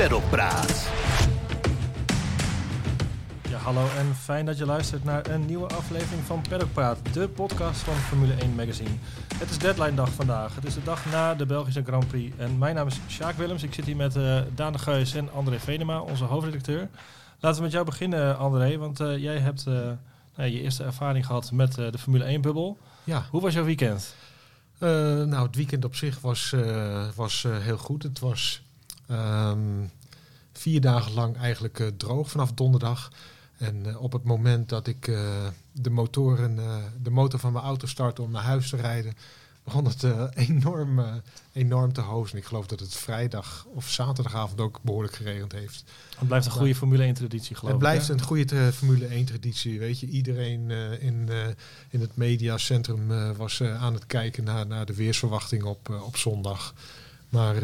Peddelpraat. Ja, hallo en fijn dat je luistert naar een nieuwe aflevering van Paddock Praat, de podcast van Formule 1 Magazine. Het is deadline dag vandaag. Het is de dag na de Belgische Grand Prix. En mijn naam is Sjaak Willems. Ik zit hier met uh, Daan de Geus en André Venema, onze hoofdredacteur. Laten we met jou beginnen, André, want uh, jij hebt uh, nou, je eerste ervaring gehad met de Formule 1-bubbel. Ja. Hoe was jouw weekend? nou, het weekend op zich was, was heel goed. Het was um, vier dagen lang eigenlijk droog vanaf donderdag. En uh, op het moment dat ik uh, de, motoren, de motor van mijn auto startte om naar huis te rijden, begon het enorm, enorm te hozen. Ik geloof dat het vrijdag of zaterdagavond ook behoorlijk geregend heeft. Het blijft een goede Formule 1 traditie, geloof ik. Het blijft hè? een goede Formule 1 traditie. Weet je, iedereen in, in het mediacentrum was aan het kijken naar, naar de weersverwachting op, op zondag. Maar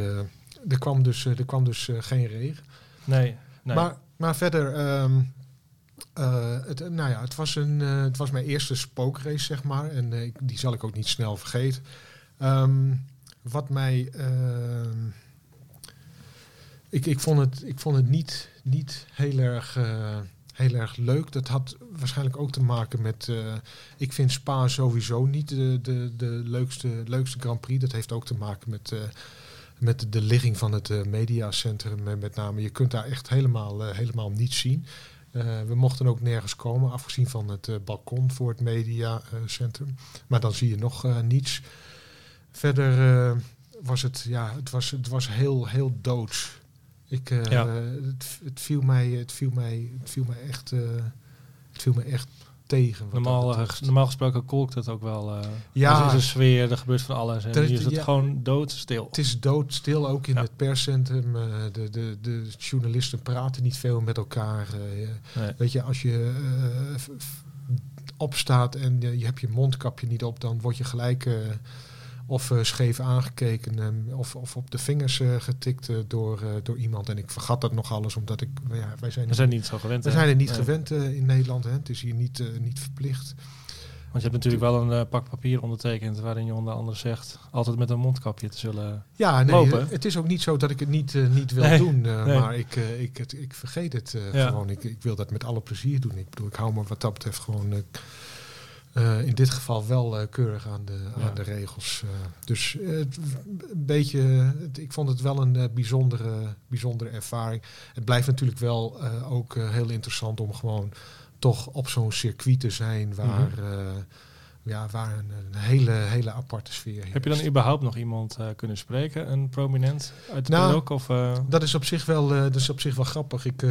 er kwam dus, er kwam dus geen regen. Nee. nee. Maar, maar verder. Um, uh, het, nou ja, het was, een, uh, het was mijn eerste spookrace, zeg maar. En uh, die zal ik ook niet snel vergeten. Um, wat mij. Ehm, ik, ik, vond het, ik vond het niet, niet heel, erg, heel erg leuk. Dat had waarschijnlijk ook te maken met. ik vind Spa sowieso niet de, de, de leukste, leukste Grand Prix. Dat heeft ook te maken met met de ligging van het uh, mediacentrum met name. Je kunt daar echt helemaal, uh, helemaal niets zien. Uh, we mochten ook nergens komen, afgezien van het uh, balkon voor het mediacentrum. maar dan zie je nog niets. Verder was het, ja, het was, het was heel, heel doods. Ik, ja. het, het, viel mij, het viel mij, het viel mij echt, het viel me echt tegen. Normaal, normaal gesproken kolkt het ook wel. Uh, ja. Er is een sfeer, er gebeurt van alles. En Er is- het ja. gewoon doodstil. Het is doodstil, ook in Ja. het perscentrum. eh, de, de, de journalisten praten niet veel met elkaar. eh. Nee. Weet je, als je eh, opstaat en eh, je hebt je mondkapje niet op, dan word je gelijk eh, of eh, scheef aangekeken eh, of, of op de vingers eh, getikt eh, door, door iemand. En ik vergat dat nog alles, omdat ik, ja, wij zijn, We zijn niet zo gewend. we hè? zijn er niet Nee. gewend in Nederland. Hè. Het is hier niet, niet verplicht. Want je hebt natuurlijk wel een pak papier ondertekend waarin je onder andere zegt altijd met een mondkapje te zullen. Ja, nee, Lopen. het is ook niet zo dat ik het niet, niet wil Nee, doen. nee. Maar ik, ik, het, ik vergeet het Ja. gewoon. Ik, ik wil dat met alle plezier doen. Ik bedoel, ik hou me wat dat betreft gewoon... eh, in dit geval wel eh, keurig aan de, Ja. aan de regels. eh. dus het- een beetje, het- ik vond het wel een bijzondere, bijzondere ervaring. Het blijft natuurlijk wel ook heel interessant om gewoon toch op zo'n circuit te zijn waar, Mhm. eh, ja, waar een, een hele, hele aparte sfeer Heb je dan überhaupt nog iemand kunnen spreken? Een prominent uit de Nou? Of, Dat is op zich wel, dat is op zich wel grappig. Ik,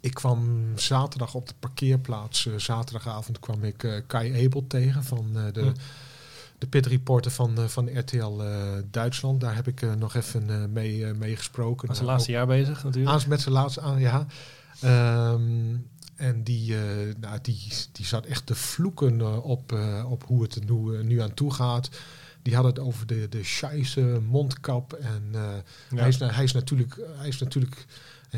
ik kwam zaterdag op de parkeerplaats. eh, zaterdagavond kwam ik eh, Kai Abel tegen van eh, de, Hm. de pitreporter van, eh, van RTL Duitsland. Daar heb ik nog even mee, mee gesproken. was zijn Nou, laatste jaar bezig natuurlijk. aan, met zijn laatste aan, ja. Ehm, en die, nou, die, die zat echt te vloeken op, op hoe het er nu, nu aan toe gaat. Die had het over de, de scheisse mondkap. En Ja. hij, is, hij is natuurlijk, hij is natuurlijk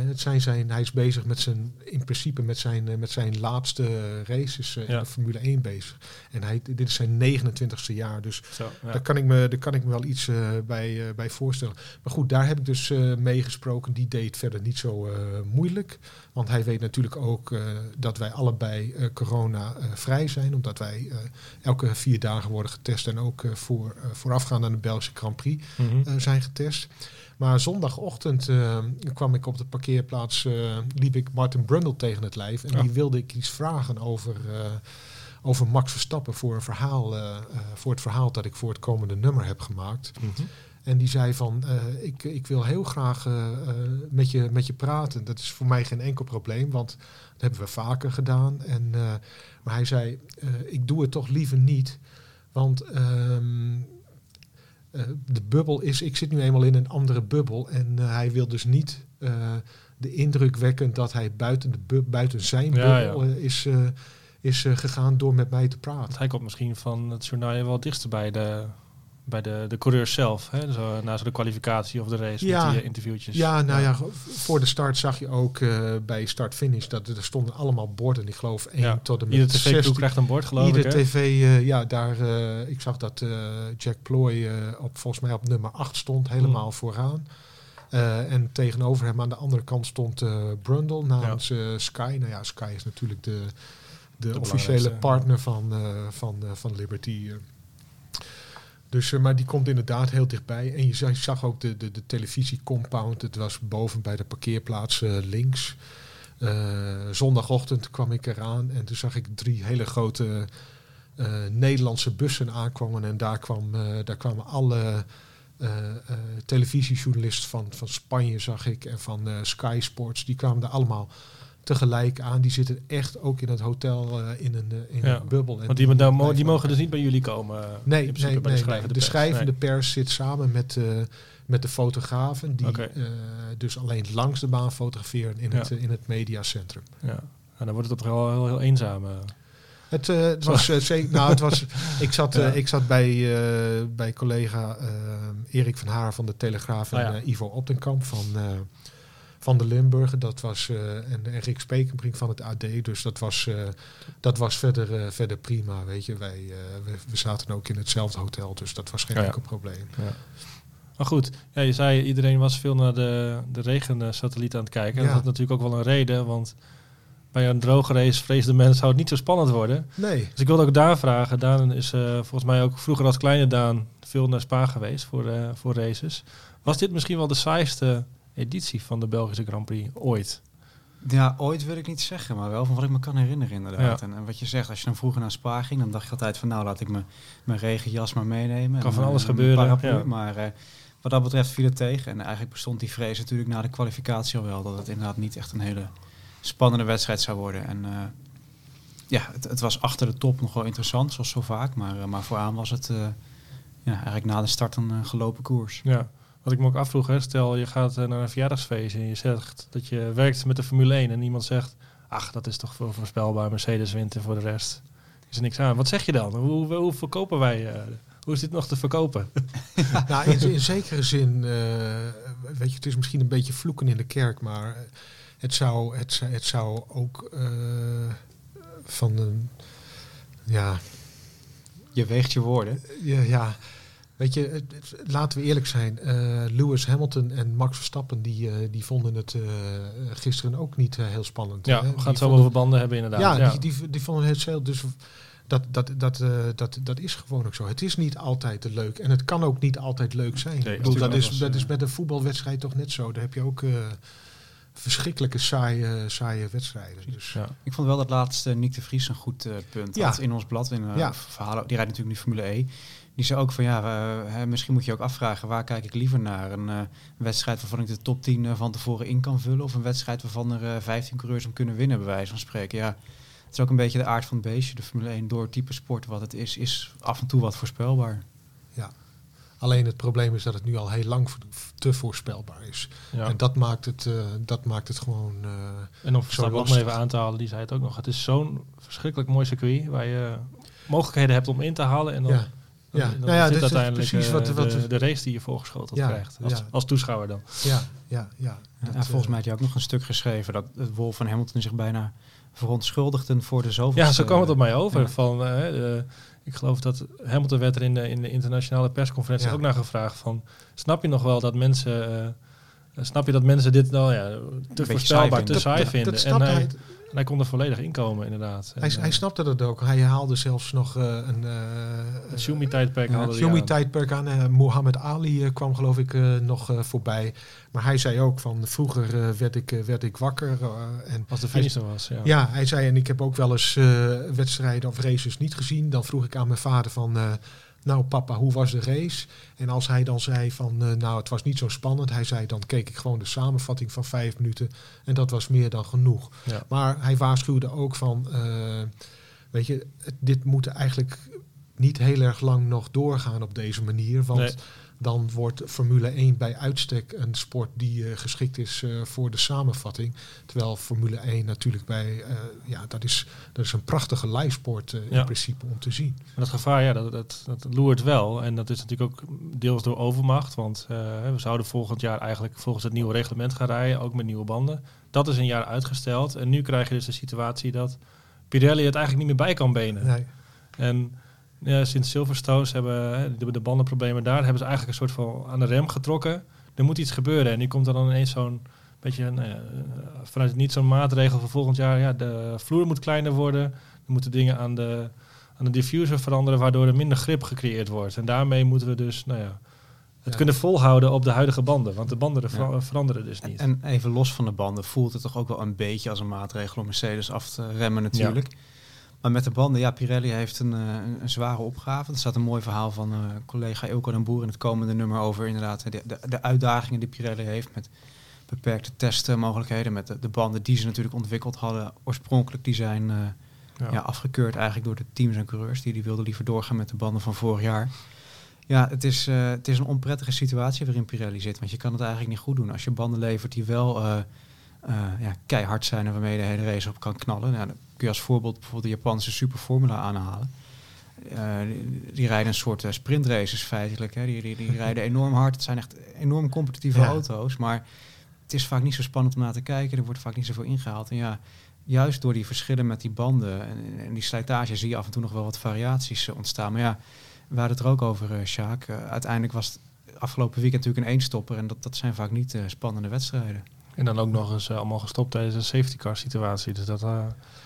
het zijn zijn, hij is bezig met zijn, in principe met zijn, eh, met zijn laatste races eh, in Ja. de Formule 1 bezig. En hij, dit is zijn 29ste jaar, dus Zo, ja. daar, kan ik me, daar kan ik me wel iets eh, bij, eh, bij voorstellen. Maar goed, daar heb ik dus eh meegesproken. Die deed verder niet zo eh, moeilijk. Want hij weet natuurlijk ook eh, dat wij allebei eh, corona eh, vrij zijn. Omdat wij eh, elke vier dagen worden getest. En ook eh, voor, eh, voorafgaand aan de Belgische Grand Prix Mhm. eh, zijn getest. Maar zondagochtend eh, kwam ik op de parkeerplaats, eh, liep ik Martin Brundle tegen het lijf. En Ja. die wilde ik iets vragen over, eh, over Max Verstappen voor, een verhaal, voor het verhaal dat ik voor het komende nummer heb gemaakt. Mhm. En die zei van, ik, ik wil heel graag met, je, met je praten. Dat is voor mij geen enkel probleem, want dat hebben we vaker gedaan. En, maar hij zei, ik doe het toch liever niet. Want ehm, eh, de bubbel is, ik zit nu eenmaal in een andere bubbel. En eh, hij wil dus niet eh, de indruk wekken dat hij buiten, de bu- buiten zijn Ja, bubbel is, is gegaan door met mij te praten. Want hij komt misschien van het journaal wel dichtst bij de, bij de, de coureurs zelf. Hè? Zo, na zo de kwalificatie of de race Ja. met die eh, interviewtjes. Ja, nou ja, voor de start zag je ook eh, bij start-finish dat er stonden allemaal borden. Ik geloof 1 Ja. tot en met Ieder tv-crew 16. krijgt een bord, geloof Ieder ik. hè? tv, eh, ja, daar, eh, ik zag dat eh, Jack Ploy eh, op, volgens mij op nummer 8 stond, helemaal Mm. vooraan. Eh, en tegenover hem aan de andere kant stond Brundle namens Sky. Nou ja, Sky is natuurlijk de, de, de officiële partner van, van, van Liberty. Dus, maar die komt inderdaad heel dichtbij. En je zag ook de, de, de televisiecompound. Het was boven bij de parkeerplaats links. zondagochtend kwam ik eraan en toen zag ik drie hele grote Nederlandse bussen aankomen. En daar, kwam, daar kwamen alle televisiejournalisten van, van Spanje, zag ik, en van Sky Sports, die kwamen er allemaal tegelijk aan. Die zitten echt ook in het hotel in, een, in een bubbel. En Want die, die, die mogen dus niet bij jullie komen? Nee, nee, nee, de schrijvende, de schrijvende pers. zit samen met, met de fotografen, die dus alleen langs de baan fotograferen in, het, in het mediacentrum. Ja. En dan wordt het toch wel heel, heel eenzaam. Het, uh, het was uh, zeker. Nou, het was. Ik zat, uh, ik zat bij, bij collega Erik van Haar van de Telegraaf en oh, Ivo Optenkamp van, van de Limburger. Dat was en, en Rick Spekenbrink van het AD. Dus dat was, dat was verder, verder prima. Weet je, wij we, we, zaten ook in hetzelfde hotel, dus dat was geen enkel probleem. Ja. Maar goed, ja, je zei iedereen was veel naar de, de regensatelliet aan het kijken. Dat had natuurlijk ook wel een reden, want bij een droge race vreesde mensen zou het niet zo spannend worden. Nee. Dus ik wilde ook Daan vragen. Daan is uh, volgens mij ook vroeger als kleine Daan veel naar Spa geweest voor, uh, voor races. Was dit misschien wel de saaiste editie van de Belgische Grand Prix ooit? Ja, ooit wil ik niet zeggen, maar wel van wat ik me kan herinneren inderdaad. En, en, wat je zegt, als je dan vroeger naar Spa ging, dan dacht je altijd van nou laat ik me, mijn regenjas maar meenemen. Kan van alles gebeuren. ja. Maar uh, wat dat betreft viel het tegen. En eigenlijk bestond die vrees natuurlijk na de kwalificatie al wel, dat het inderdaad niet echt een hele spannende wedstrijd zou worden. En uh, ja, het, het, was achter de top nog wel interessant, zoals zo vaak. Maar, uh, maar vooraan was het ja, eigenlijk na de start een gelopen koers. Ja, wat ik me ook afvroeg, hè, stel je gaat naar een verjaardagsfeest en je zegt dat je werkt met de Formule 1 en iemand zegt, ach, dat is toch veel voorspelbaar, Mercedes wint en voor de rest is er niks aan. Wat zeg je dan? Hoe, hoe, hoe verkopen wij... hoe is dit nog te verkopen? nou, in, in zekere zin, weet je, het is misschien een beetje vloeken in de kerk, maar het zou, het, het zou ook uh, van een. Ja. Je weegt je woorden. Ja, ja. Weet je, laten we eerlijk zijn. Uh, Lewis Hamilton en Max Verstappen die, uh, die vonden het uh, gisteren ook niet heel spannend. Ja, hè? we gaan het zo over banden hebben inderdaad. Ja, ja. Die, die, die, vonden het heel... Dus dat, dat, dat, dat, dat is gewoon ook zo. Het is niet altijd leuk. En het kan ook niet altijd leuk zijn. Nee, bedoel, dat, is, dat is met een voetbalwedstrijd toch net zo. Daar heb je ook verschrikkelijke saaie, saaie wedstrijden. Dus. Ja. Ik vond wel dat laatste Nick de Vries een goed uh, punt ja. had in ons blad. In, uh, ja. verhalen, die rijdt natuurlijk nu Formule E. Die zei ook van ja, uh, misschien moet je ook afvragen waar kijk ik liever naar. Een wedstrijd waarvan ik de top 10 van tevoren in kan vullen. Of een wedstrijd waarvan er 15 coureurs om kunnen winnen, bij wijze van spreken. Ja, het is ook een beetje de aard van het beestje. De Formule 1 door type sport wat het is, is af en toe wat voorspelbaar. Ja, Alleen het probleem is dat het nu al heel lang te voorspelbaar is. Ja. En dat maakt het, uh, dat maakt het gewoon. Uh, en om zo nog even aan te halen, die zei het ook nog. Het is zo'n verschrikkelijk mooi circuit waar je mogelijkheden hebt om in te halen. En dan, ja. Ja. Dan nou ja, dit uiteindelijk precies wat, wat de, de, race die je voorgeschoteld krijgt. Als, als, toeschouwer dan. Ja, ja, ja. Dat, volgens mij had je ook nog een stuk geschreven dat het Wolf van Hamilton zich bijna verontschuldigden voor de zoveel. Ja, zo kwam het op mij over. Van, uh, ik geloof dat Hamilton werd er in de, in de internationale persconferentie ook naar gevraagd van, snap je nog wel dat mensen, uh, snap je dat mensen dit nou ja, te voorspelbaar, te saai vinden? en hij, en hij kon er volledig inkomen, inderdaad. Hij, hij snapte dat ook. Hij haalde zelfs nog uh, een... Het Shumi-tijdperk uh, Shumi-tijdperk aan. Muhammad Ali kwam geloof ik nog voorbij. Maar hij zei ook van vroeger werd, ik, werd ik wakker. en Als de finisher was, ja. Ja, hij zei en ik heb ook wel eens wedstrijden of races niet gezien. Dan vroeg ik aan mijn vader van nou papa, hoe was de race? En als hij dan zei van, uh, nou het was niet zo spannend, hij zei dan keek ik gewoon de samenvatting van vijf minuten en dat was meer dan genoeg. Ja. Maar hij waarschuwde ook van, uh, weet je, dit moet eigenlijk niet heel erg lang nog doorgaan op deze manier, want nee dan wordt Formule 1 bij uitstek een sport die uh, geschikt is uh, voor de samenvatting. Terwijl Formule 1 natuurlijk bij, uh, ja, dat is, dat is een prachtige lijfsport ja. in principe om te zien. En dat gevaar, ja, dat, dat, dat loert wel. En dat is natuurlijk ook deels door overmacht. Want we zouden volgend jaar eigenlijk volgens het nieuwe reglement gaan rijden, ook met nieuwe banden. Dat is een jaar uitgesteld. En nu krijg je dus de situatie dat Pirelli het eigenlijk niet meer bij kan benen. Nee. En ja, sinds Silverstone hebben de, de bandenproblemen daar, hebben ze eigenlijk een soort van aan de rem getrokken. er moet iets gebeuren. En nu komt er dan ineens zo'n beetje, nou ja, vanuit niet zo'n maatregel voor volgend jaar. Ja, de vloer moet kleiner worden. Er moeten dingen aan de, aan de diffuser veranderen, waardoor er minder grip gecreëerd wordt. En daarmee moeten we dus, nou ja, het kunnen volhouden op de huidige banden. Want de banden veranderen dus niet. En even los van de banden voelt het toch ook wel een beetje als een maatregel om Mercedes af te remmen natuurlijk. Maar met de banden, ja, Pirelli heeft een, een, een zware opgave. Er staat een mooi verhaal van uh, collega Ilko den Boer in het komende nummer over inderdaad de, de, de uitdagingen die Pirelli heeft met beperkte testmogelijkheden, met de, de, banden die ze natuurlijk ontwikkeld hadden. Oorspronkelijk die zijn uh, ja. ja. afgekeurd eigenlijk door de teams en coureurs die die wilden liever doorgaan met de banden van vorig jaar. Ja, het is, uh, het is een onprettige situatie waarin Pirelli zit. Want je kan het eigenlijk niet goed doen. Als je banden levert die wel uh, ja, keihard zijn en waarmee je de hele race op kan knallen. Nou, dan kun je als voorbeeld bijvoorbeeld de Japanse Superformula aanhalen. Die, die, rijden een soort sprintraces feitelijk. Hè. Die, die, die, rijden enorm hard. Het zijn echt enorm competitieve auto's. Maar het is vaak niet zo spannend om naar te kijken. Er wordt vaak niet zoveel ingehaald. En ja, juist door die verschillen met die banden en, en die slijtage zie je af en toe nog wel wat variaties ontstaan. Maar ja, we hadden het er ook over, Sjaak. Uiteindelijk was het afgelopen weekend natuurlijk een eenstopper. En dat, dat zijn vaak niet spannende wedstrijden. En dan ook nog eens allemaal gestopt tijdens een safety car situatie. Dus dat,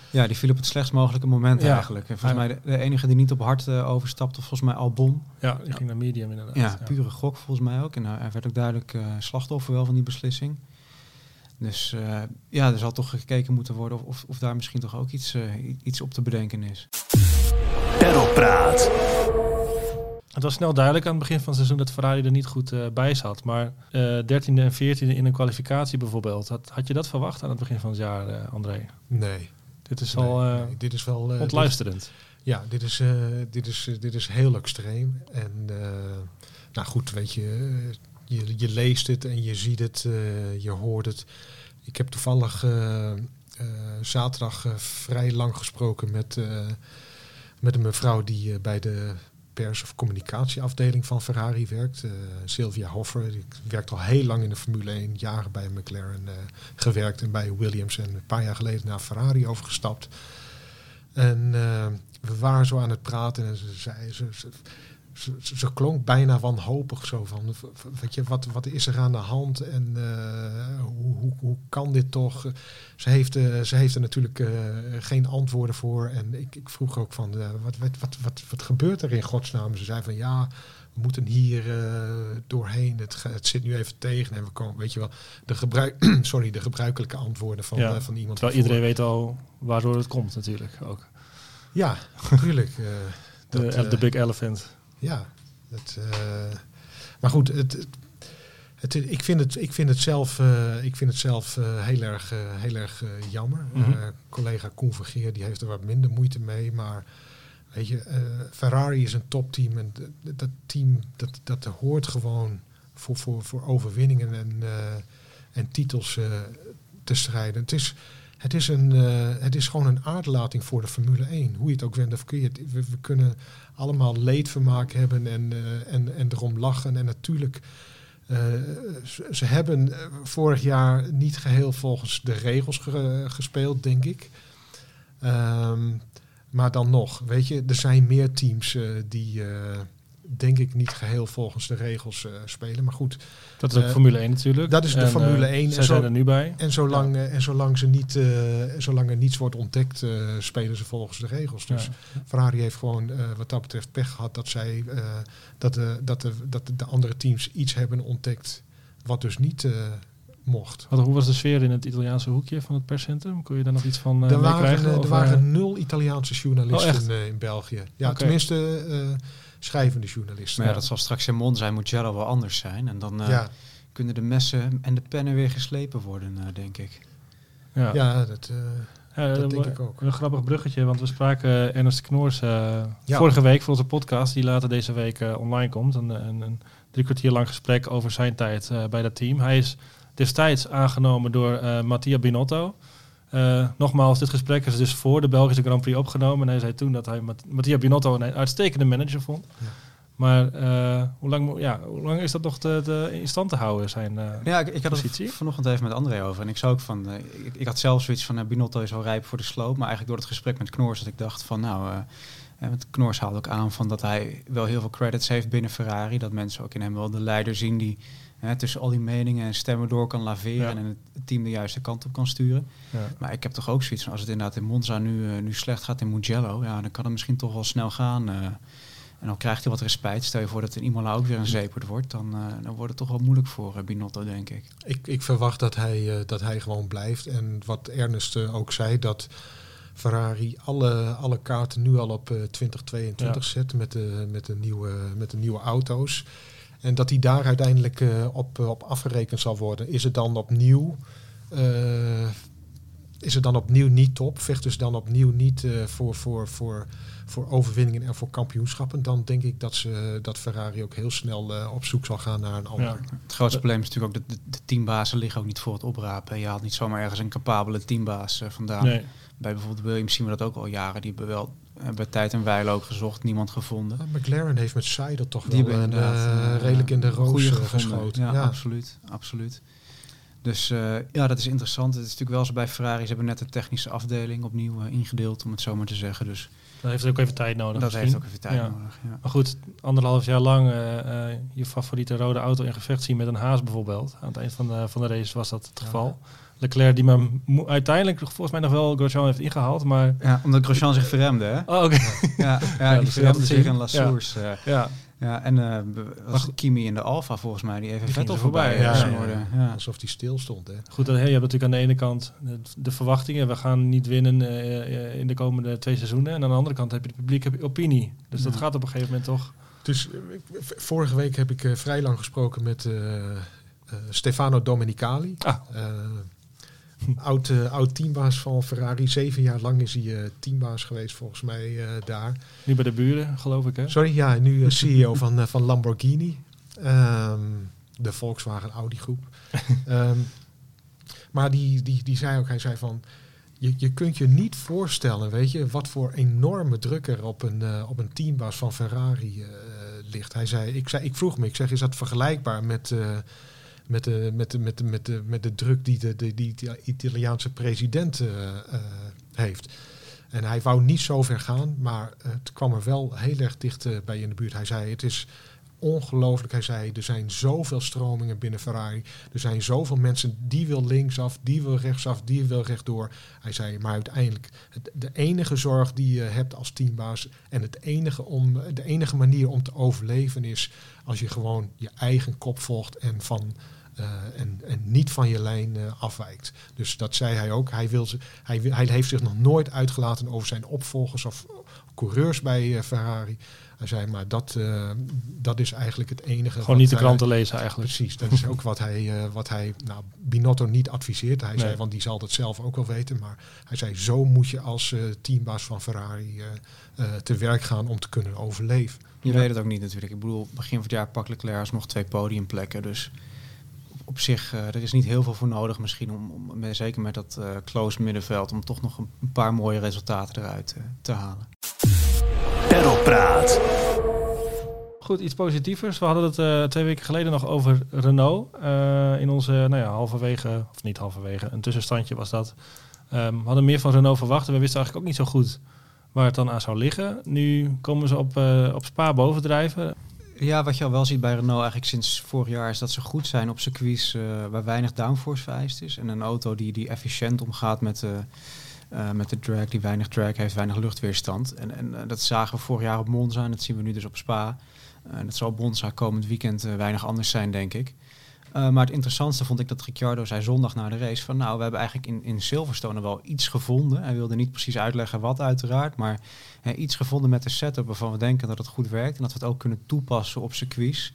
ja, die viel op het slechtst mogelijke moment ja. eigenlijk. En volgens mij de, enige die niet op hard overstapte, volgens mij Albon. Ja, die ging naar medium inderdaad. Ja, pure gok volgens mij ook. En hij werd ook duidelijk slachtoffer wel van die beslissing. Dus ja, er zal toch gekeken moeten worden of, of, of daar misschien toch ook iets, iets op te bedenken is. Perlpraat. Het was snel duidelijk aan het begin van het seizoen dat Ferrari er niet goed uh, bij zat. Maar uh, 13e en 14e in een kwalificatie bijvoorbeeld. Had, had je dat verwacht aan het begin van het jaar, uh, André? Nee. Dit is nee, al nee. dit is wel, ontluisterend. Dit, ja, dit is, dit, is, dit is heel extreem. En nou goed, weet je, je, je leest het en je ziet het, je hoort het. Ik heb toevallig zaterdag vrij lang gesproken met, met een mevrouw die bij de pers- of communicatieafdeling van Ferrari werkt. Uh, Sylvia Hoffer, die werkt al heel lang in de Formule 1, jaren bij McLaren uh, gewerkt en bij Williams en een paar jaar geleden naar Ferrari overgestapt. En uh, we waren zo aan het praten en ze zei, ze, ze, ze, ze, klonk bijna wanhopig zo van, weet je, wat, wat is er aan de hand en uh, hoe, hoe, hoe kan dit toch? Ze heeft, uh, ze heeft er natuurlijk uh, geen antwoorden voor en ik, ik vroeg ook van, wat, wat, wat, wat, wat gebeurt er in godsnaam? Ze zei van, ja, we moeten hier doorheen, het, het zit nu even tegen en we komen, weet je wel, de, gebruik, sorry, de gebruikelijke antwoorden van, ja, van iemand. Terwijl iedereen weet al waardoor het komt natuurlijk ook. Ja, natuurlijk. de, de big elephant. Ja, het, uh, maar goed, het, het, ik, vind het, ik vind het zelf, uh, ik vind het zelf uh, heel erg, heel erg jammer. Mm -hmm. collega Koen Vergeer die heeft er wat minder moeite mee, maar weet je, Ferrari is een topteam en dat team dat, dat hoort gewoon voor, voor, voor overwinningen en, en titels te strijden. Het is, het is, een, het is gewoon een aardlating voor de Formule 1. Hoe je het ook wendt of keert. We, we kunnen allemaal leedvermaak hebben en, uh, en, en erom lachen. En natuurlijk, uh, ze, hebben eh, vorig jaar niet geheel volgens de regels ge gespeeld, denk ik. Um, maar dan nog, weet je, er zijn meer teams die denk ik niet geheel volgens de regels uh, spelen. Maar goed. Dat is ook uh, Formule 1 natuurlijk. Dat is de en, Formule 1. Zij en zo, zijn er nu bij. En zolang, ja. en zolang, ze niet, zolang er niets wordt ontdekt, spelen ze volgens de regels. Dus ja. Ferrari heeft gewoon wat dat betreft pech gehad dat, zij, dat, de, dat, de, dat de andere teams iets hebben ontdekt wat dus niet mocht. Wat, hoe was de sfeer in het Italiaanse hoekje van het perscentrum? Kun je daar nog iets van uh, er waren, krijgen? Er waren nul Italiaanse journalisten oh, in België. Ja, okay. tenminste schrijvende journalisten. Maar ja, dat zal straks in Monza en Mugello wel anders zijn. En dan uh, ja. kunnen de messen en de pennen weer geslepen worden, uh, denk ik. Ja, ja dat, uh, ja, dat denk ik ook. Een grappig bruggetje, want we spraken Ernest Knoors vorige week voor onze podcast, die later deze week online komt. Een, een, een, drie kwartier lang gesprek over zijn tijd bij dat team. Hij is destijds aangenomen door Mattia Binotto. Uh, nogmaals, dit gesprek is dus voor de Belgische Grand Prix opgenomen. En hij zei toen dat hij Mattia Binotto een uitstekende manager vond. Ja. Maar uh, hoe, lang, ja, hoe lang is dat nog te, te in stand te houden, zijn uh, Ja, ik, ik had het vanochtend even met André over. En ik zou ook van... ik, ik, had zelf zoiets van... Binotto is al rijp voor de sloop. Maar eigenlijk door het gesprek met Knoors... dat ik dacht van nou... want Knoors haalde ook aan van dat hij wel heel veel credits heeft binnen Ferrari. Dat mensen ook in hem wel de leider zien die hè, tussen al die meningen en stemmen door kan laveren en het team de juiste kant op kan sturen. Ja. Maar ik heb toch ook zoiets van, als het inderdaad in Monza nu, nu slecht gaat in Mugello, ja, dan kan het misschien toch wel snel gaan. En dan krijgt hij wat respect. Stel je voor dat in Imola ook weer een zeepert wordt. Dan, uh, dan wordt het toch wel moeilijk voor Binotto, denk ik. Ik, ik verwacht dat hij, dat hij gewoon blijft. En wat Ernest ook zei, dat Ferrari alle, alle kaarten nu al op 2022 zet met de, met, de nieuwe, met de nieuwe auto's. En dat hij daar uiteindelijk op, op afgerekend zal worden. Is het dan opnieuw is het dan opnieuw niet top? Vecht dus dan opnieuw niet voor, voor, voor voor overwinningen en voor kampioenschappen, dan denk ik dat, ze, dat Ferrari ook heel snel uh, op zoek zal gaan naar een ander. Het grootste probleem is natuurlijk ook dat de, de, teambazen liggen ook niet voor het oprapen. Je haalt niet zomaar ergens een capabele teambaas uh, vandaan. Nee. Bij bijvoorbeeld Williams zien we dat ook al jaren. Die hebben wel bij tijd en wijle ook gezocht, niemand gevonden. McLaren heeft met Seidel toch die wel een, redelijk in de roos geschoten. Ja, ja, absoluut. absoluut. Dus ja, dat is interessant. Het is natuurlijk wel zo bij Ferrari. Ze hebben net de technische afdeling opnieuw ingedeeld, om het zo maar te zeggen. Dus dat heeft ook even tijd nodig. Dat heeft ook even tijd nodig. Ja. Maar goed, anderhalf jaar lang uh, uh, je favoriete rode auto in gevecht zien met een haas bijvoorbeeld. Aan het eind van de, van de race was dat het geval. Leclerc die me uiteindelijk volgens mij nog wel Grosjean heeft ingehaald, maar... Ja, omdat Grosjean zich verremde, hè? Oh, oké. Ja, ja, die verremde zich in La Source. Ja. ja. Ja, en uh, was Kimi in de Alfa volgens mij, die even Vettel voorbij. Ja, ja, ja, Alsof die stil stond. Hè. Goed, dan, je hebt natuurlijk aan de ene kant de, verwachtingen. We gaan niet winnen uh, in de komende twee seizoenen. En aan de andere kant heb je de publieke opinie. Dus dat gaat op een gegeven moment toch... Dus vorige week heb ik vrij lang gesproken met Stefano Domenicali. Ah oud, uh, oud teambaas van Ferrari. Zeven jaar lang is hij uh, teambaas geweest volgens mij uh, daar. Nu bij de buren, geloof ik hè? Sorry, ja, nu CEO van, van Lamborghini. Um, de Volkswagen Audi groep. um, maar die, die, die zei ook, hij zei van... Je, je kunt je niet voorstellen, weet je, wat voor enorme druk er op een, op een teambaas van Ferrari ligt. Hij zei, ik, zei, ik vroeg me, ik zeg, is dat vergelijkbaar met met de, met de, met de, met de, met de druk die de, de, die Italiaanse president uh, heeft. En hij wou niet zo ver gaan, maar het kwam er wel heel erg dicht uh, bij in de buurt. Hij zei: Het is ongelooflijk. Hij zei: Er zijn zoveel stromingen binnen Ferrari. Er zijn zoveel mensen die wil linksaf, die wil rechtsaf, die wil rechtdoor. Hij zei: Maar uiteindelijk, het, de enige zorg die je hebt als teambaas en het enige om, de enige manier om te overleven is als je gewoon je eigen kop volgt en van uh, en, en niet van je lijn uh, afwijkt. Dus dat zei hij ook. Hij, wil hij, hij heeft zich nog nooit uitgelaten over zijn opvolgers of coureurs bij uh, Ferrari. Hij zei, maar dat, dat is eigenlijk het enige. Gewoon niet de kranten lezen eigenlijk. Precies, dat is ook wat hij, wat hij nou, Binotto niet adviseert. Hij zei, want die zal dat zelf ook wel weten. Maar hij zei, zo moet je als teambaas van Ferrari te werk gaan om te kunnen overleven. Je weet het ook niet natuurlijk. Ik bedoel, begin van het jaar pak Leclerc nog twee podiumplekken. Dus op zich, uh, er is niet heel veel voor nodig misschien, om, om zeker met dat uh, close middenveld, om toch nog een, paar mooie resultaten eruit uh, te halen. Perlpraat. Goed, iets positievers. We hadden het twee weken geleden nog over Renault. in onze, nou ja, halverwege, of niet halverwege, een tussenstandje was dat. Um, we hadden meer van Renault verwacht en we wisten eigenlijk ook niet zo goed waar het dan aan zou liggen. Nu komen ze op, op Spa bovendrijven. Ja, wat je al wel ziet bij Renault eigenlijk sinds vorig jaar is dat ze goed zijn op circuits uh, waar weinig downforce vereist is. En een auto die, die efficiënt omgaat met de, uh, met de drag, die weinig drag heeft, weinig luchtweerstand. En, en uh, dat zagen we vorig jaar op Monza en dat zien we nu dus op Spa. En dat zal Monza komend weekend weinig anders zijn, denk ik. Maar het interessantste vond ik dat Ricciardo zei zondag na de race van nou, we hebben eigenlijk in, in Silverstone wel iets gevonden. Hij wilde niet precies uitleggen wat uiteraard, maar iets gevonden met de setup waarvan we denken dat het goed werkt en dat we het ook kunnen toepassen op circuits.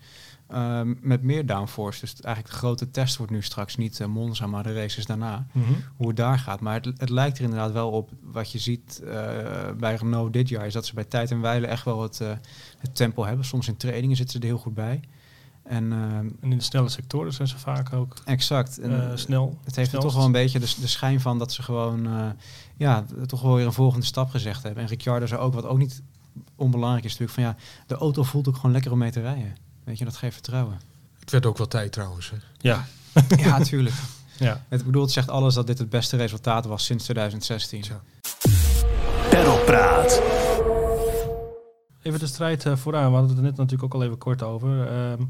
Um, met meer downforce. Dus eigenlijk de grote test wordt nu straks niet uh, Monza, maar de races daarna. Mm -hmm. Hoe het daar gaat. Maar het, het, lijkt er inderdaad wel op. Wat je ziet uh, bij Renault dit jaar is dat ze bij tijd en wijle echt wel het, uh, het tempo hebben. Soms in trainingen zitten ze er heel goed bij. En, uh, en, in de snelle sectoren zijn ze vaak ook exact. En, snel. Het heeft er toch wel een beetje de, de schijn van dat ze gewoon ja, toch wel weer een volgende stap gezegd hebben. En Ricciardo zei ook, wat ook niet onbelangrijk is natuurlijk, van ja, de auto voelt ook gewoon lekker om mee te rijden. Weet je, dat geeft vertrouwen. Het werd ook wel tijd trouwens. Hè? Ja. ja, natuurlijk. Ja. Het bedoelt zegt alles dat dit het beste resultaat was sinds 2016. Ja. Perlpraat. Even de strijd vooraan. We hadden het er net natuurlijk ook al even kort over. Um,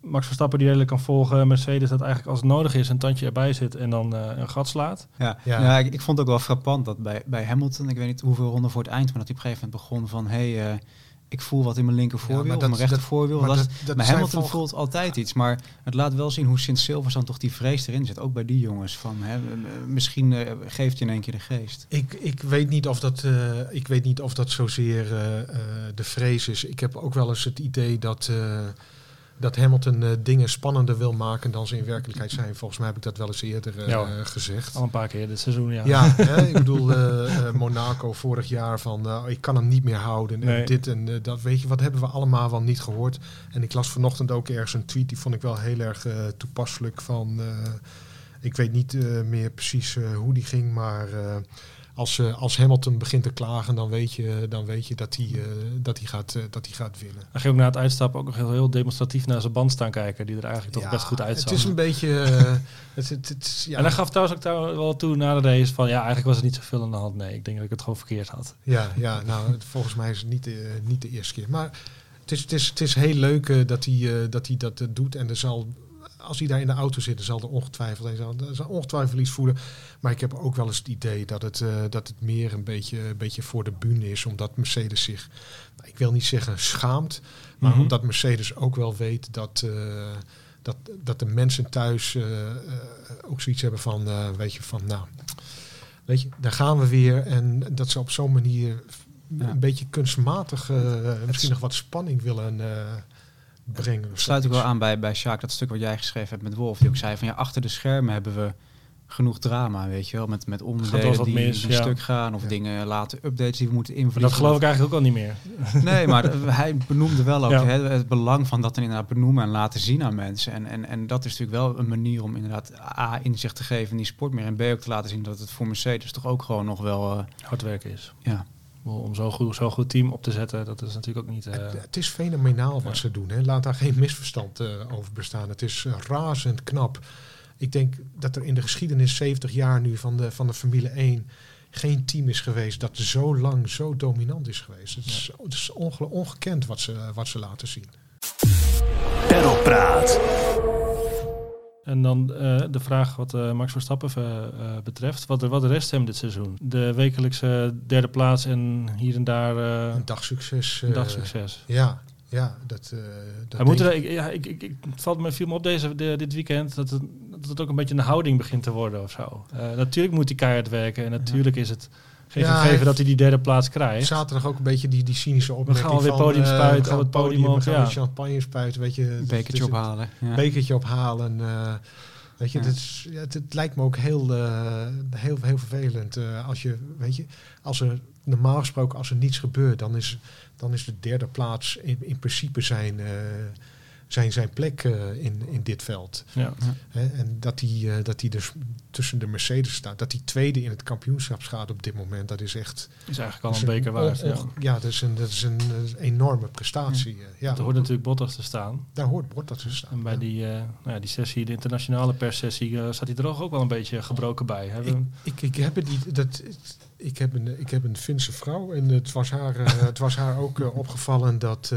Max Verstappen die redelijk kan volgen. Mercedes dat eigenlijk als het nodig is een tandje erbij zit en dan uh, een gat slaat. Ja, ja. ja ik, ik, vond het ook wel frappant dat bij, bij Hamilton, ik weet niet hoeveel ronden voor het eind, maar dat hij op een gegeven moment begon van... Hey, uh, ik voel wat in mijn linker voorwiel, ja, mijn rechter voorwiel. Maar, dat, dat maar Hamilton voelt altijd iets. Maar het laat wel zien hoe Sint Silverstone toch die vrees erin zit. Ook bij die jongens. Van, hè, misschien uh, geeft je in één keer de geest. Ik, ik, weet, niet of dat, uh, ik weet niet of dat zozeer uh, de vrees is. Ik heb ook wel eens het idee dat dat Hamilton uh, dingen spannender wil maken dan ze in werkelijkheid zijn. Volgens mij heb ik dat wel eens eerder uh, ja, gezegd. Al een paar keer dit seizoen, ja. Ja, hè, ik bedoel, uh, Monaco vorig jaar van ik kan hem niet meer houden. Nee. En dit en dat, weet je, wat hebben we allemaal wel niet gehoord. En ik las vanochtend ook ergens een tweet, die vond ik wel heel erg toepasselijk van... ik weet niet meer precies hoe die ging, maar als, uh, als Hamilton begint te klagen, dan weet je, dan weet je dat hij uh, dat hij gaat, uh, dat hij gaat winnen. Hij ging ook na het uitstappen ook nog heel, heel demonstratief naar zijn band staan kijken, die er eigenlijk toch best goed uitzag. Het is een beetje. het, het, het, ja. En hij gaf trouwens ook daar wel toe na de race van ja, eigenlijk was er niet zoveel aan de hand. Nee, ik denk dat ik het gewoon verkeerd had. Ja, ja nou, volgens mij is het niet, niet de eerste keer. Maar het is, het is, het is heel leuk dat, hij, dat hij dat doet en er zal als hij daar in de auto zit, dan zal er ongetwijfeld, hij zal, zal ongetwijfeld iets voelen. Maar ik heb ook wel eens het idee dat het, uh, dat het meer een beetje, een beetje voor de bühne is. Omdat Mercedes zich, nou, ik wil niet zeggen schaamt, maar mm -hmm. omdat Mercedes ook wel weet dat, uh, dat, dat de mensen thuis uh, ook zoiets hebben van, weet je, van nou, weet je, daar gaan we weer. En dat ze op zo'n manier ja. een beetje kunstmatig misschien nog wat spanning willen brengen. Sluit ik wel aan bij, bij Sjaak, dat stuk wat jij geschreven hebt met Wolf. Die ook zei van ja, achter de schermen hebben we genoeg drama, weet je wel. Met, met onderdelen die, mis, die ja. stuk gaan of ja. dingen laten, updates die we moeten invliegen. Dat geloof ik eigenlijk ook al niet meer. Nee, maar hij benoemde wel ook ja. hè, het belang van dat inderdaad benoemen en laten zien aan mensen. En, en, en dat is natuurlijk wel een manier om inderdaad A, inzicht te geven in die sport meer. En B, ook te laten zien dat het voor Mercedes toch ook gewoon nog wel... Uh, Hard werken is. Ja om zo'n goed, zo goed team op te zetten, dat is natuurlijk ook niet... Uh... Het, het, is fenomenaal wat ja. ze doen. Hè. Laat daar geen misverstand uh, over bestaan. Het is razend knap. Ik denk dat er in de geschiedenis 70 jaar nu van de, van de Formule 1 geen team is geweest dat zo lang zo dominant is geweest. Het is, ja. het is onge ongekend wat ze, wat ze laten zien. Perlpraat. En dan uh, de vraag wat uh, Max Verstappen uh, betreft. Wat, wat rest hem dit seizoen? De wekelijkse derde plaats en hier en daar... een dagsucces. Een dagsucces. Ja, ja, dat, dat Hij moet er, ik, ja, ik, ik, het valt me, viel me op deze, de, dit weekend dat het, dat het ook een beetje een houding begint te worden of zo. natuurlijk moet hij keihard werken en natuurlijk ja. is het geen ja, gegeven dat hij die derde plaats krijgt. Zaterdag ook een beetje die, die cynische opmerking We gaan weer podium spuiten, uh, het podium, podium ja. champagne spuiten, weet je. Bekertje ophalen. Ja. Bekertje ophalen. Uh, weet je, ja. het, lijkt me ook heel, uh, heel, heel vervelend. Uh, als je, weet je, als er normaal gesproken, als er niets gebeurt, dan is, dan is de derde plaats in, in principe zijn zijn, zijn plek uh, in, in dit veld. Ja. En dat hij, uh, dat hij dus tussen de Mercedes staat. Dat hij tweede in het kampioenschap gaat op dit moment. Dat is echt... Is eigenlijk al een beker waard. Ja. ja, dat is een, dat is een, enorme prestatie. Ja. ja. Daar hoort natuurlijk Bottas te staan. Daar hoort Bottas te staan. En bij die, nou ja, die sessie, de internationale perssessie, staat hij er ook wel een beetje gebroken bij. Hebben ik, ik, ik heb het niet... Dat, ik heb een, ik heb een Finse vrouw en het was haar, het was haar ook opgevallen dat...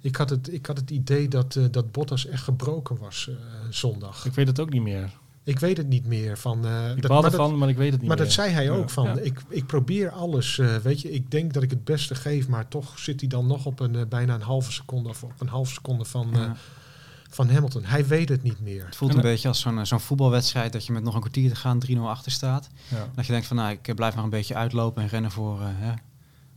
Ik had het, ik had het idee dat, uh, dat Bottas echt gebroken was uh, zondag. Ik weet het ook niet meer. Ik weet het niet meer. Van, uh, ik dat, ervan, maar ik weet het niet maar meer. dat zei hij ook. Van, ja. ik, ik probeer alles. weet je, ik denk dat ik het beste geef, maar toch zit hij dan nog op een bijna een halve seconde of op een halve seconde van, ja. van Hamilton. Hij weet het niet meer. Het voelt een beetje als zo'n zo'n voetbalwedstrijd dat je met nog een kwartier te gaan 3-0 achter staat. Dat je denkt van nou, ik blijf nog een beetje uitlopen en rennen voor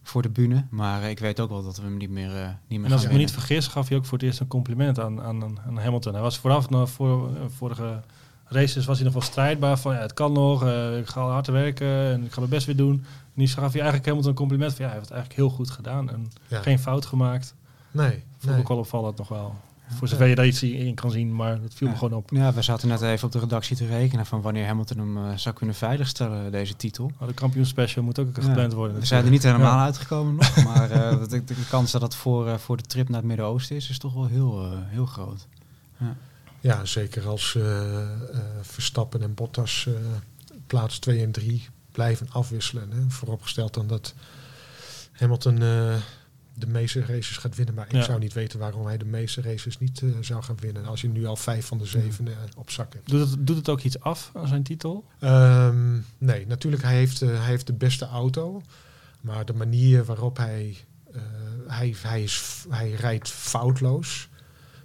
voor de bühne. Maar ik weet ook wel dat we hem niet meer, uh, niet meer En als ik me niet vergis, gaf hij ook voor het eerst een compliment aan, aan, aan Hamilton. Hij was vooraf, nog voor uh, vorige races was hij nog wel strijdbaar van ja, het kan nog, uh, ik ga hard werken en ik ga mijn best weer doen. En nu gaf hij eigenlijk Hamilton een compliment van ja, hij heeft het eigenlijk heel goed gedaan en ja. geen fout gemaakt. Nee. Vond nee. ik wel opvallend nog wel. Voor zover je daar iets in kan zien, maar dat viel ja. me gewoon op. Ja, we zaten net even op de redactie te rekenen van wanneer Hamilton hem uh, zou kunnen veiligstellen, deze titel. Oh, de kampioenspecial moet ook gepland worden. We zijn er niet helemaal ja. uitgekomen nog, maar uh, de, de, kans dat dat voor, uh, voor de trip naar het Midden-Oosten is, is toch wel heel, heel groot. Ja. ja, zeker als Verstappen en Bottas plaats 2 en 3 blijven afwisselen. Hè. Vooropgesteld dan dat Hamilton de meeste races gaat winnen. Maar ik zou niet weten waarom hij de meeste races niet uh, zou gaan winnen. Als je nu al vijf van de zeven uh, op zak hebt. Doet het, doet het ook iets af aan zijn titel? Um, nee, natuurlijk hij heeft, uh, hij heeft de beste auto. Maar de manier waarop hij... hij, hij, is, hij rijdt foutloos.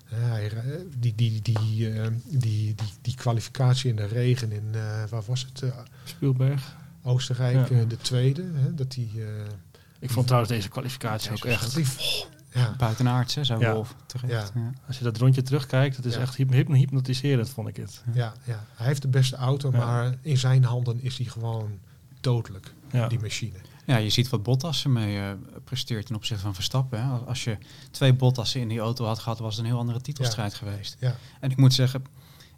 hij, die, die, die, die, die, die, kwalificatie in de regen in... waar was het? Spielberg. Oostenrijk, ja. de tweede. Hè, dat hij ik vond trouwens deze kwalificatie ook echt... Ja. Buitenaards, hè, zo ja. terecht. Ja. Als je dat rondje terugkijkt, het is echt hypnotiserend, vond ik het. Ja, ja, hij heeft de beste auto, maar in zijn handen is hij gewoon dodelijk, die machine. Ja, je ziet wat Bottas ermee uh, presteert ten opzichte van Verstappen. Hè. Als je twee Bottassen in die auto had gehad, was het een heel andere titelstrijd geweest. Ja. En ik moet zeggen,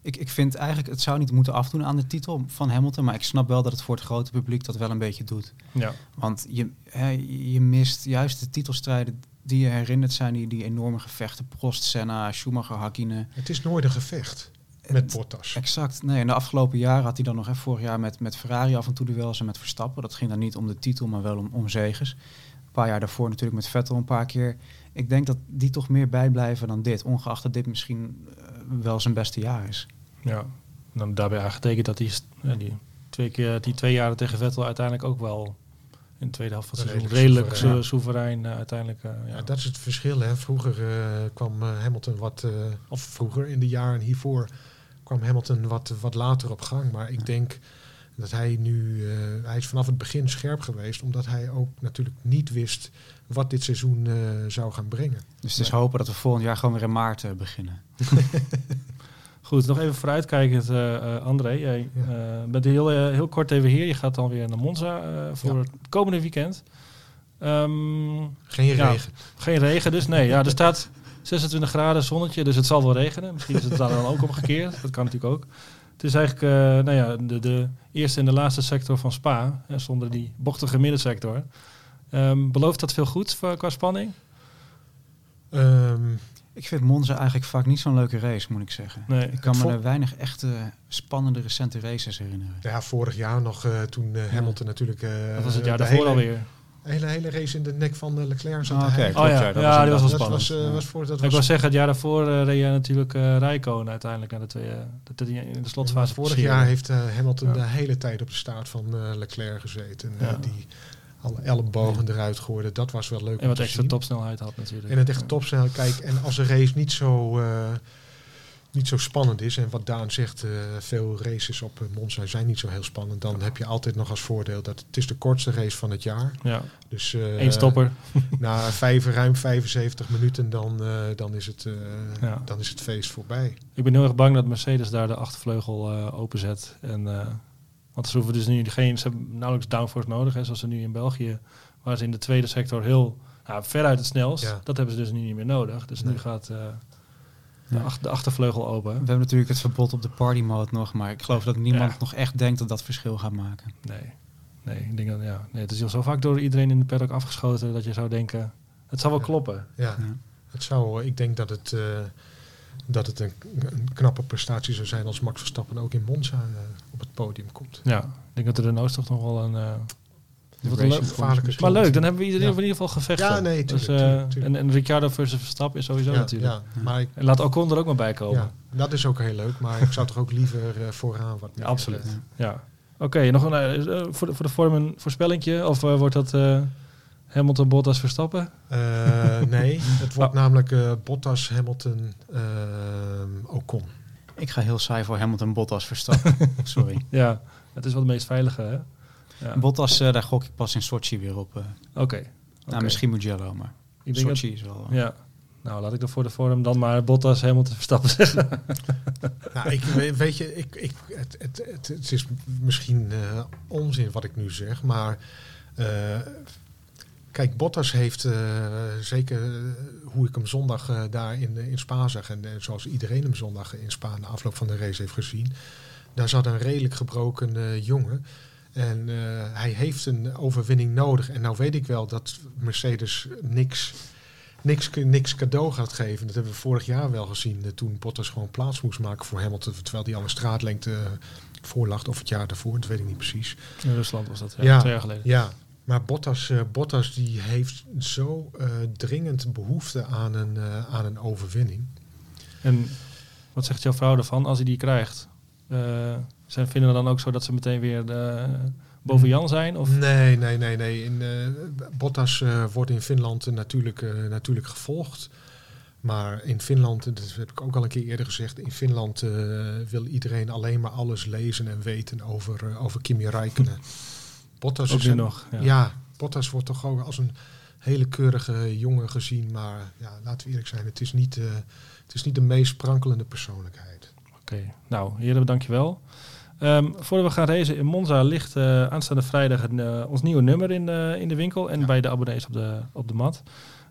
ik, ik vind eigenlijk, het zou niet moeten afdoen aan de titel van Hamilton, maar ik snap wel dat het voor het grote publiek dat wel een beetje doet. Ja. Want je, hè, je mist juist de titelstrijden die je herinnert zijn, die, die enorme gevechten, Prost, Senna, Schumacher, Hakkinen. Het is nooit een gevecht met Bottas. Exact. Nee, in de afgelopen jaren had hij dan nog, hè, vorig jaar met, met Ferrari af en toe duels en met Verstappen. Dat ging dan niet om de titel, maar wel om, om zegens. Een paar jaar daarvoor natuurlijk met Vettel een paar keer. Ik denk dat die toch meer bijblijven dan dit, ongeacht dat dit misschien uh, wel zijn beste jaar is. Ja, dan daarbij aangetekend dat die, die, twee keer, die twee jaren tegen Vettel uiteindelijk ook wel in de tweede helft van het seizoen redelijk soeverein, soeverein uh, uiteindelijk. Uh, ja. ja. dat is het verschil. Hè. Vroeger uh, kwam Hamilton wat, of vroeger in de jaren hiervoor kwam Hamilton wat, wat later op gang. Maar ik denk dat hij nu, hij is vanaf het begin scherp geweest, omdat hij ook natuurlijk niet wist wat dit seizoen zou gaan brengen. Dus het is hopen dat we volgend jaar gewoon weer in maart beginnen. Goed, nog even vooruitkijkend, uh, André. Jij ja. bent heel, heel kort even hier. Je gaat dan weer naar Monza voor het komende weekend. Um, geen regen. Geen regen dus, nee. Ja, er staat 26 graden zonnetje, dus het zal wel regenen. Misschien is het dan ook omgekeerd. Dat kan natuurlijk ook. Het is eigenlijk uh, nou ja, de, de, eerste en de laatste sector van Spa, hè, zonder die bochtige middensector. Um, belooft dat veel goed qua spanning? Um, ik vind Monza eigenlijk vaak niet zo'n leuke race, moet ik zeggen. Nee, ik kan me er weinig echte spannende recente races herinneren. Ja, vorig jaar nog uh, toen uh, Hamilton ja. natuurlijk... Uh, dat was het jaar daarvoor alweer. Hele, hele race in de nek van Leclerc zat. Oh, okay. oh ja, dat ja, was, die was wel spannend. Was, uh, was voor, dat ik was wou zeggen, het jaar daarvoor uh, reed jij natuurlijk uh, Rijkonen uiteindelijk naar de twee, uh, de, in de slotfase. vorig jaar heeft Hamilton ja. de hele tijd op de staart van Leclerc gezeten. Ja. die alle ellebogen ja. eruit gooide. Dat was wel leuk. En wat extra topsnelheid had natuurlijk. En het echt topsnelheid. Kijk, en als een race niet zo, uh, niet zo spannend is, en wat Daan zegt, uh, veel races op Monza zijn niet zo heel spannend, dan heb je altijd nog als voordeel dat het is de kortste race van het jaar. Ja. Dus uh, Eén stopper. na vijf, ruim 75 minuten, dan, dan, is het, ja. dan is het feest voorbij. Ik ben heel erg bang dat Mercedes daar de achtervleugel openzet en want ze hoeven dus nu geen, ze hebben nauwelijks downforce nodig, hè, zoals ze nu in België, waar ze in de tweede sector heel nou, veruit het snelst. Ja. Dat hebben ze dus nu niet meer nodig. Dus nee. nu gaat de, ja. ach, de, achtervleugel open. We hebben natuurlijk het verbod op de party mode nog, maar ik geloof dat niemand ja. nog echt denkt dat dat verschil gaat maken. Nee, nee, ik denk dat ja, nee, het is al zo vaak door iedereen in de paddock afgeschoten dat je zou denken, het zou wel kloppen. Ja. het zou. Ik denk dat het. Uh, dat het een, een, knappe prestatie zou zijn als Max Verstappen ook in Monza uh, op het podium komt. Ja, ik denk dat de Renault's toch nog wel een... Uh, wat een leuk, gevaarlijke maar leuk, dan hebben we iedereen ja. in ieder geval gevechten. Ja, nee, tuurlijk, dus, uh, tuurlijk, tuurlijk. En, en Ricciardo versus Verstappen is sowieso ja, natuurlijk. Ja, maar ik, en laat Ocon er ook maar bij komen. Ja, dat is ook heel leuk, maar ik zou toch ook liever uh, vooraan wat meer... Ja, absoluut, uh, ja. Oké, okay, nog een, uh, voor, de, voor de vorm een voorspellingje? Of wordt dat Hamilton, Bottas, Verstappen? Uh, nee, het wordt oh. namelijk uh, Bottas, Hamilton, uh, Ocon. Ik ga heel saai voor Hamilton, Bottas, Verstappen. Sorry. Ja, het is wel het meest veilige, hè? Ja. Bottas, daar gok ik pas in Sochi weer op. Oké. Okay. Nou, okay. misschien Mugello, maar ik denk Sochi is wel... Ja. Nou, laat ik er voor de vorm dan maar Bottas, Hamilton, Verstappen zeggen. nou, ik, weet je, ik, ik, het, het, het, het is misschien onzin wat ik nu zeg, maar... Kijk, Bottas heeft uh, zeker hoe ik hem zondag uh, daar in, in Spa zag. En zoals iedereen hem zondag in Spa na afloop van de race heeft gezien. Daar zat een redelijk gebroken jongen. En hij heeft een overwinning nodig. En nou weet ik wel dat Mercedes niks, niks, niks cadeau gaat geven. Dat hebben we vorig jaar wel gezien. toen Bottas gewoon plaats moest maken voor Hamilton. Terwijl hij al een straatlengte voor lag. Of het jaar daarvoor, dat weet ik niet precies. In Rusland was dat, ja, ja twee jaar geleden. Ja, Maar Bottas, Bottas die heeft zo dringend behoefte aan een, aan een overwinning. En wat zegt jouw vrouw ervan als hij die krijgt? Zijn, vinden we dan ook zo dat ze meteen weer boven Jan zijn? Of? Nee, nee, nee. nee. In, Bottas wordt in Finland natuurlijk, natuurlijk gevolgd. Maar in Finland, dat heb ik ook al een keer eerder gezegd, in Finland uh, wil iedereen alleen maar alles lezen en weten over, uh, over Kimi Räikkönen. Bottas ook is nog. Ja. ja. Bottas wordt toch ook als een hele keurige jongen gezien. Maar ja, laten we eerlijk zijn, het is niet, uh, het is niet de meest sprankelende persoonlijkheid. Oké, okay. nou heren, dankjewel. Um, voordat we gaan racen in Monza ligt aanstaande vrijdag een, ons nieuwe nummer in, in de winkel en ja. bij de abonnees op de, op de mat.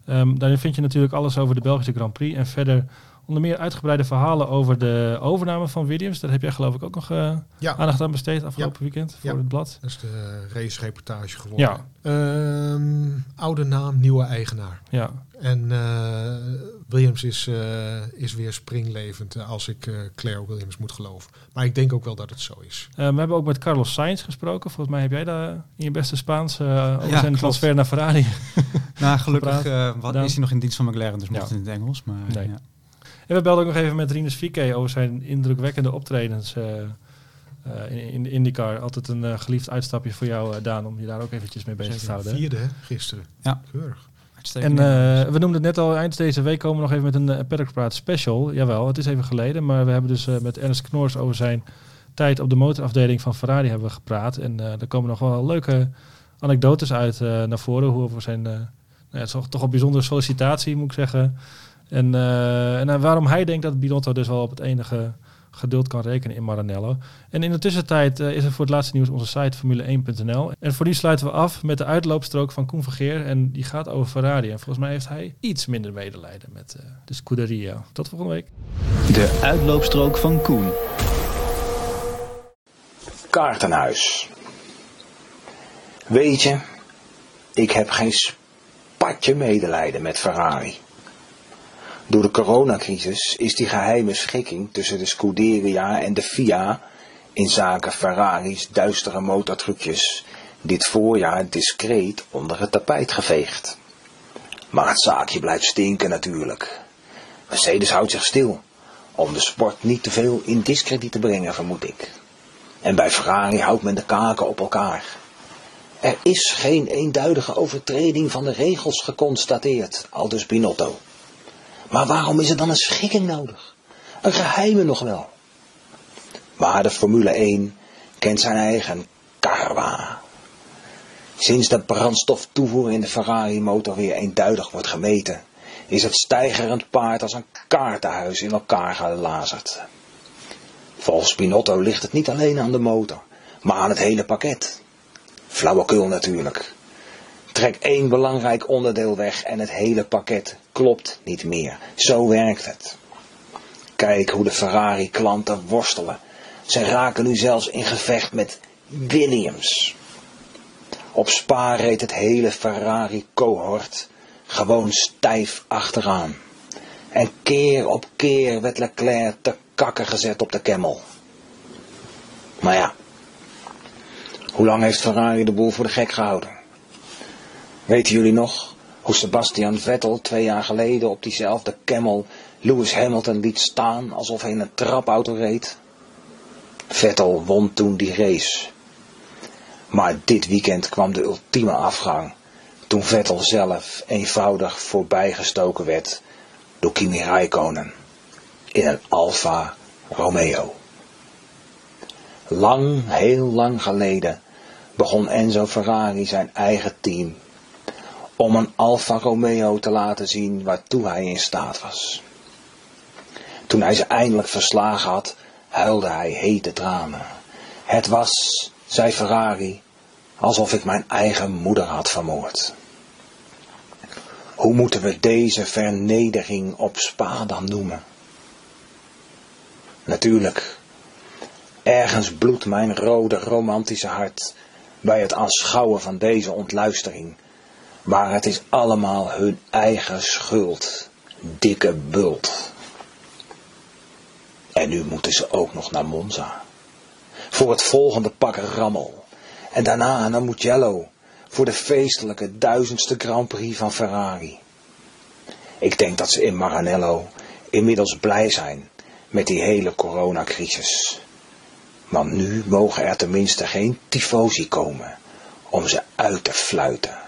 Um, daarin vind je natuurlijk alles over de Belgische Grand Prix. En verder onder meer uitgebreide verhalen over de overname van Williams. Daar heb jij geloof ik ook nog uh, ja. aandacht aan besteed afgelopen weekend voor het blad. Dat is de race-reportage geworden. Ja. Um, oude naam, nieuwe eigenaar. Ja. En uh, Williams is, uh, is weer springlevend als ik uh, Claire Williams moet geloven. Maar ik denk ook wel dat het zo is. we hebben ook met Carlos Sainz gesproken. Volgens mij heb jij daar in je beste Spaans over ja, zijn transfer naar Ferrari. nou, gelukkig wat, is hij nog in dienst van McLaren, dus mocht ja. in het Engels. Maar, nee. En we belden ook nog even met Rinus Fike over zijn indrukwekkende optredens in, in de IndyCar. Altijd een geliefd uitstapje voor jou, Daan, om je daar ook eventjes mee bezig te houden. Vierde, gisteren. Ja. Keurig. En uh, we noemden het net al, eind deze week komen we nog even met een uh, Paddock Praat special. Jawel, het is even geleden, maar we hebben dus uh, met Ernst Knors over zijn tijd op de motorafdeling van Ferrari hebben we gepraat. En er komen nog wel leuke anekdotes uit naar voren, hoe over zijn, nou ja, toch, toch een bijzondere sollicitatie moet ik zeggen. En, en waarom hij denkt dat Binotto dus wel op het enige geduld kan rekenen in Maranello. En in de tussentijd uh, is er voor het laatste nieuws onze site formule1.nl. En voor die sluiten we af met de uitloopstrook van Koen Vergeer. En die gaat over Ferrari. En volgens mij heeft hij iets minder medelijden met uh, de Scuderia. Tot volgende week. De uitloopstrook van Koen. Kaartenhuis. Weet je, ik heb geen spatje medelijden met Ferrari. Door de coronacrisis is die geheime schikking tussen de Scuderia en de FIA in zaken Ferrari's duistere motortrucjes dit voorjaar discreet onder het tapijt geveegd. Maar het zaakje blijft stinken natuurlijk. Mercedes houdt zich stil, om de sport niet te veel in discrediet te brengen, vermoed ik. En bij Ferrari houdt men de kaken op elkaar. Er is geen eenduidige overtreding van de regels geconstateerd, aldus Binotto. Maar waarom is er dan een schikking nodig? Een geheime nog wel. Maar de Formule 1 kent zijn eigen karma. Sinds de brandstoftoevoer in de Ferrari motor weer eenduidig wordt gemeten, is het stijgerend paard als een kaartenhuis in elkaar gelazerd. Volgens Pinotto ligt het niet alleen aan de motor, maar aan het hele pakket. Flauwekul natuurlijk. Trek één belangrijk onderdeel weg en het hele pakket klopt niet meer. Zo werkt het. Kijk hoe de Ferrari-klanten worstelen. Ze raken nu zelfs in gevecht met Williams. Op Spa reed het hele Ferrari-cohort gewoon stijf achteraan. En keer op keer werd Leclerc te kakken gezet op de kemmel. Maar ja, hoe lang heeft Ferrari de boel voor de gek gehouden? Weten jullie nog hoe Sebastian Vettel twee jaar geleden op diezelfde Camel Lewis Hamilton liet staan alsof hij in een trapauto reed? Vettel won toen die race. Maar dit weekend kwam de ultieme afgang toen Vettel zelf eenvoudig voorbijgestoken werd door Kimi Räikkönen in een Alfa Romeo. Lang, heel lang geleden begon Enzo Ferrari zijn eigen team om een Alfa Romeo te laten zien waartoe hij in staat was. Toen hij ze eindelijk verslagen had, huilde hij hete tranen. Het was, zei Ferrari, alsof ik mijn eigen moeder had vermoord. Hoe moeten we deze vernedering op Spa dan noemen? Natuurlijk, ergens bloedt mijn rode romantische hart bij het aanschouwen van deze ontluistering maar het is allemaal hun eigen schuld. Dikke bult. En nu moeten ze ook nog naar Monza. Voor het volgende pak rammel. En daarna naar Mugello. voor de feestelijke duizendste Grand Prix van Ferrari. Ik denk dat ze in Maranello inmiddels blij zijn met die hele coronacrisis. Want nu mogen er tenminste geen tifosi komen om ze uit te fluiten.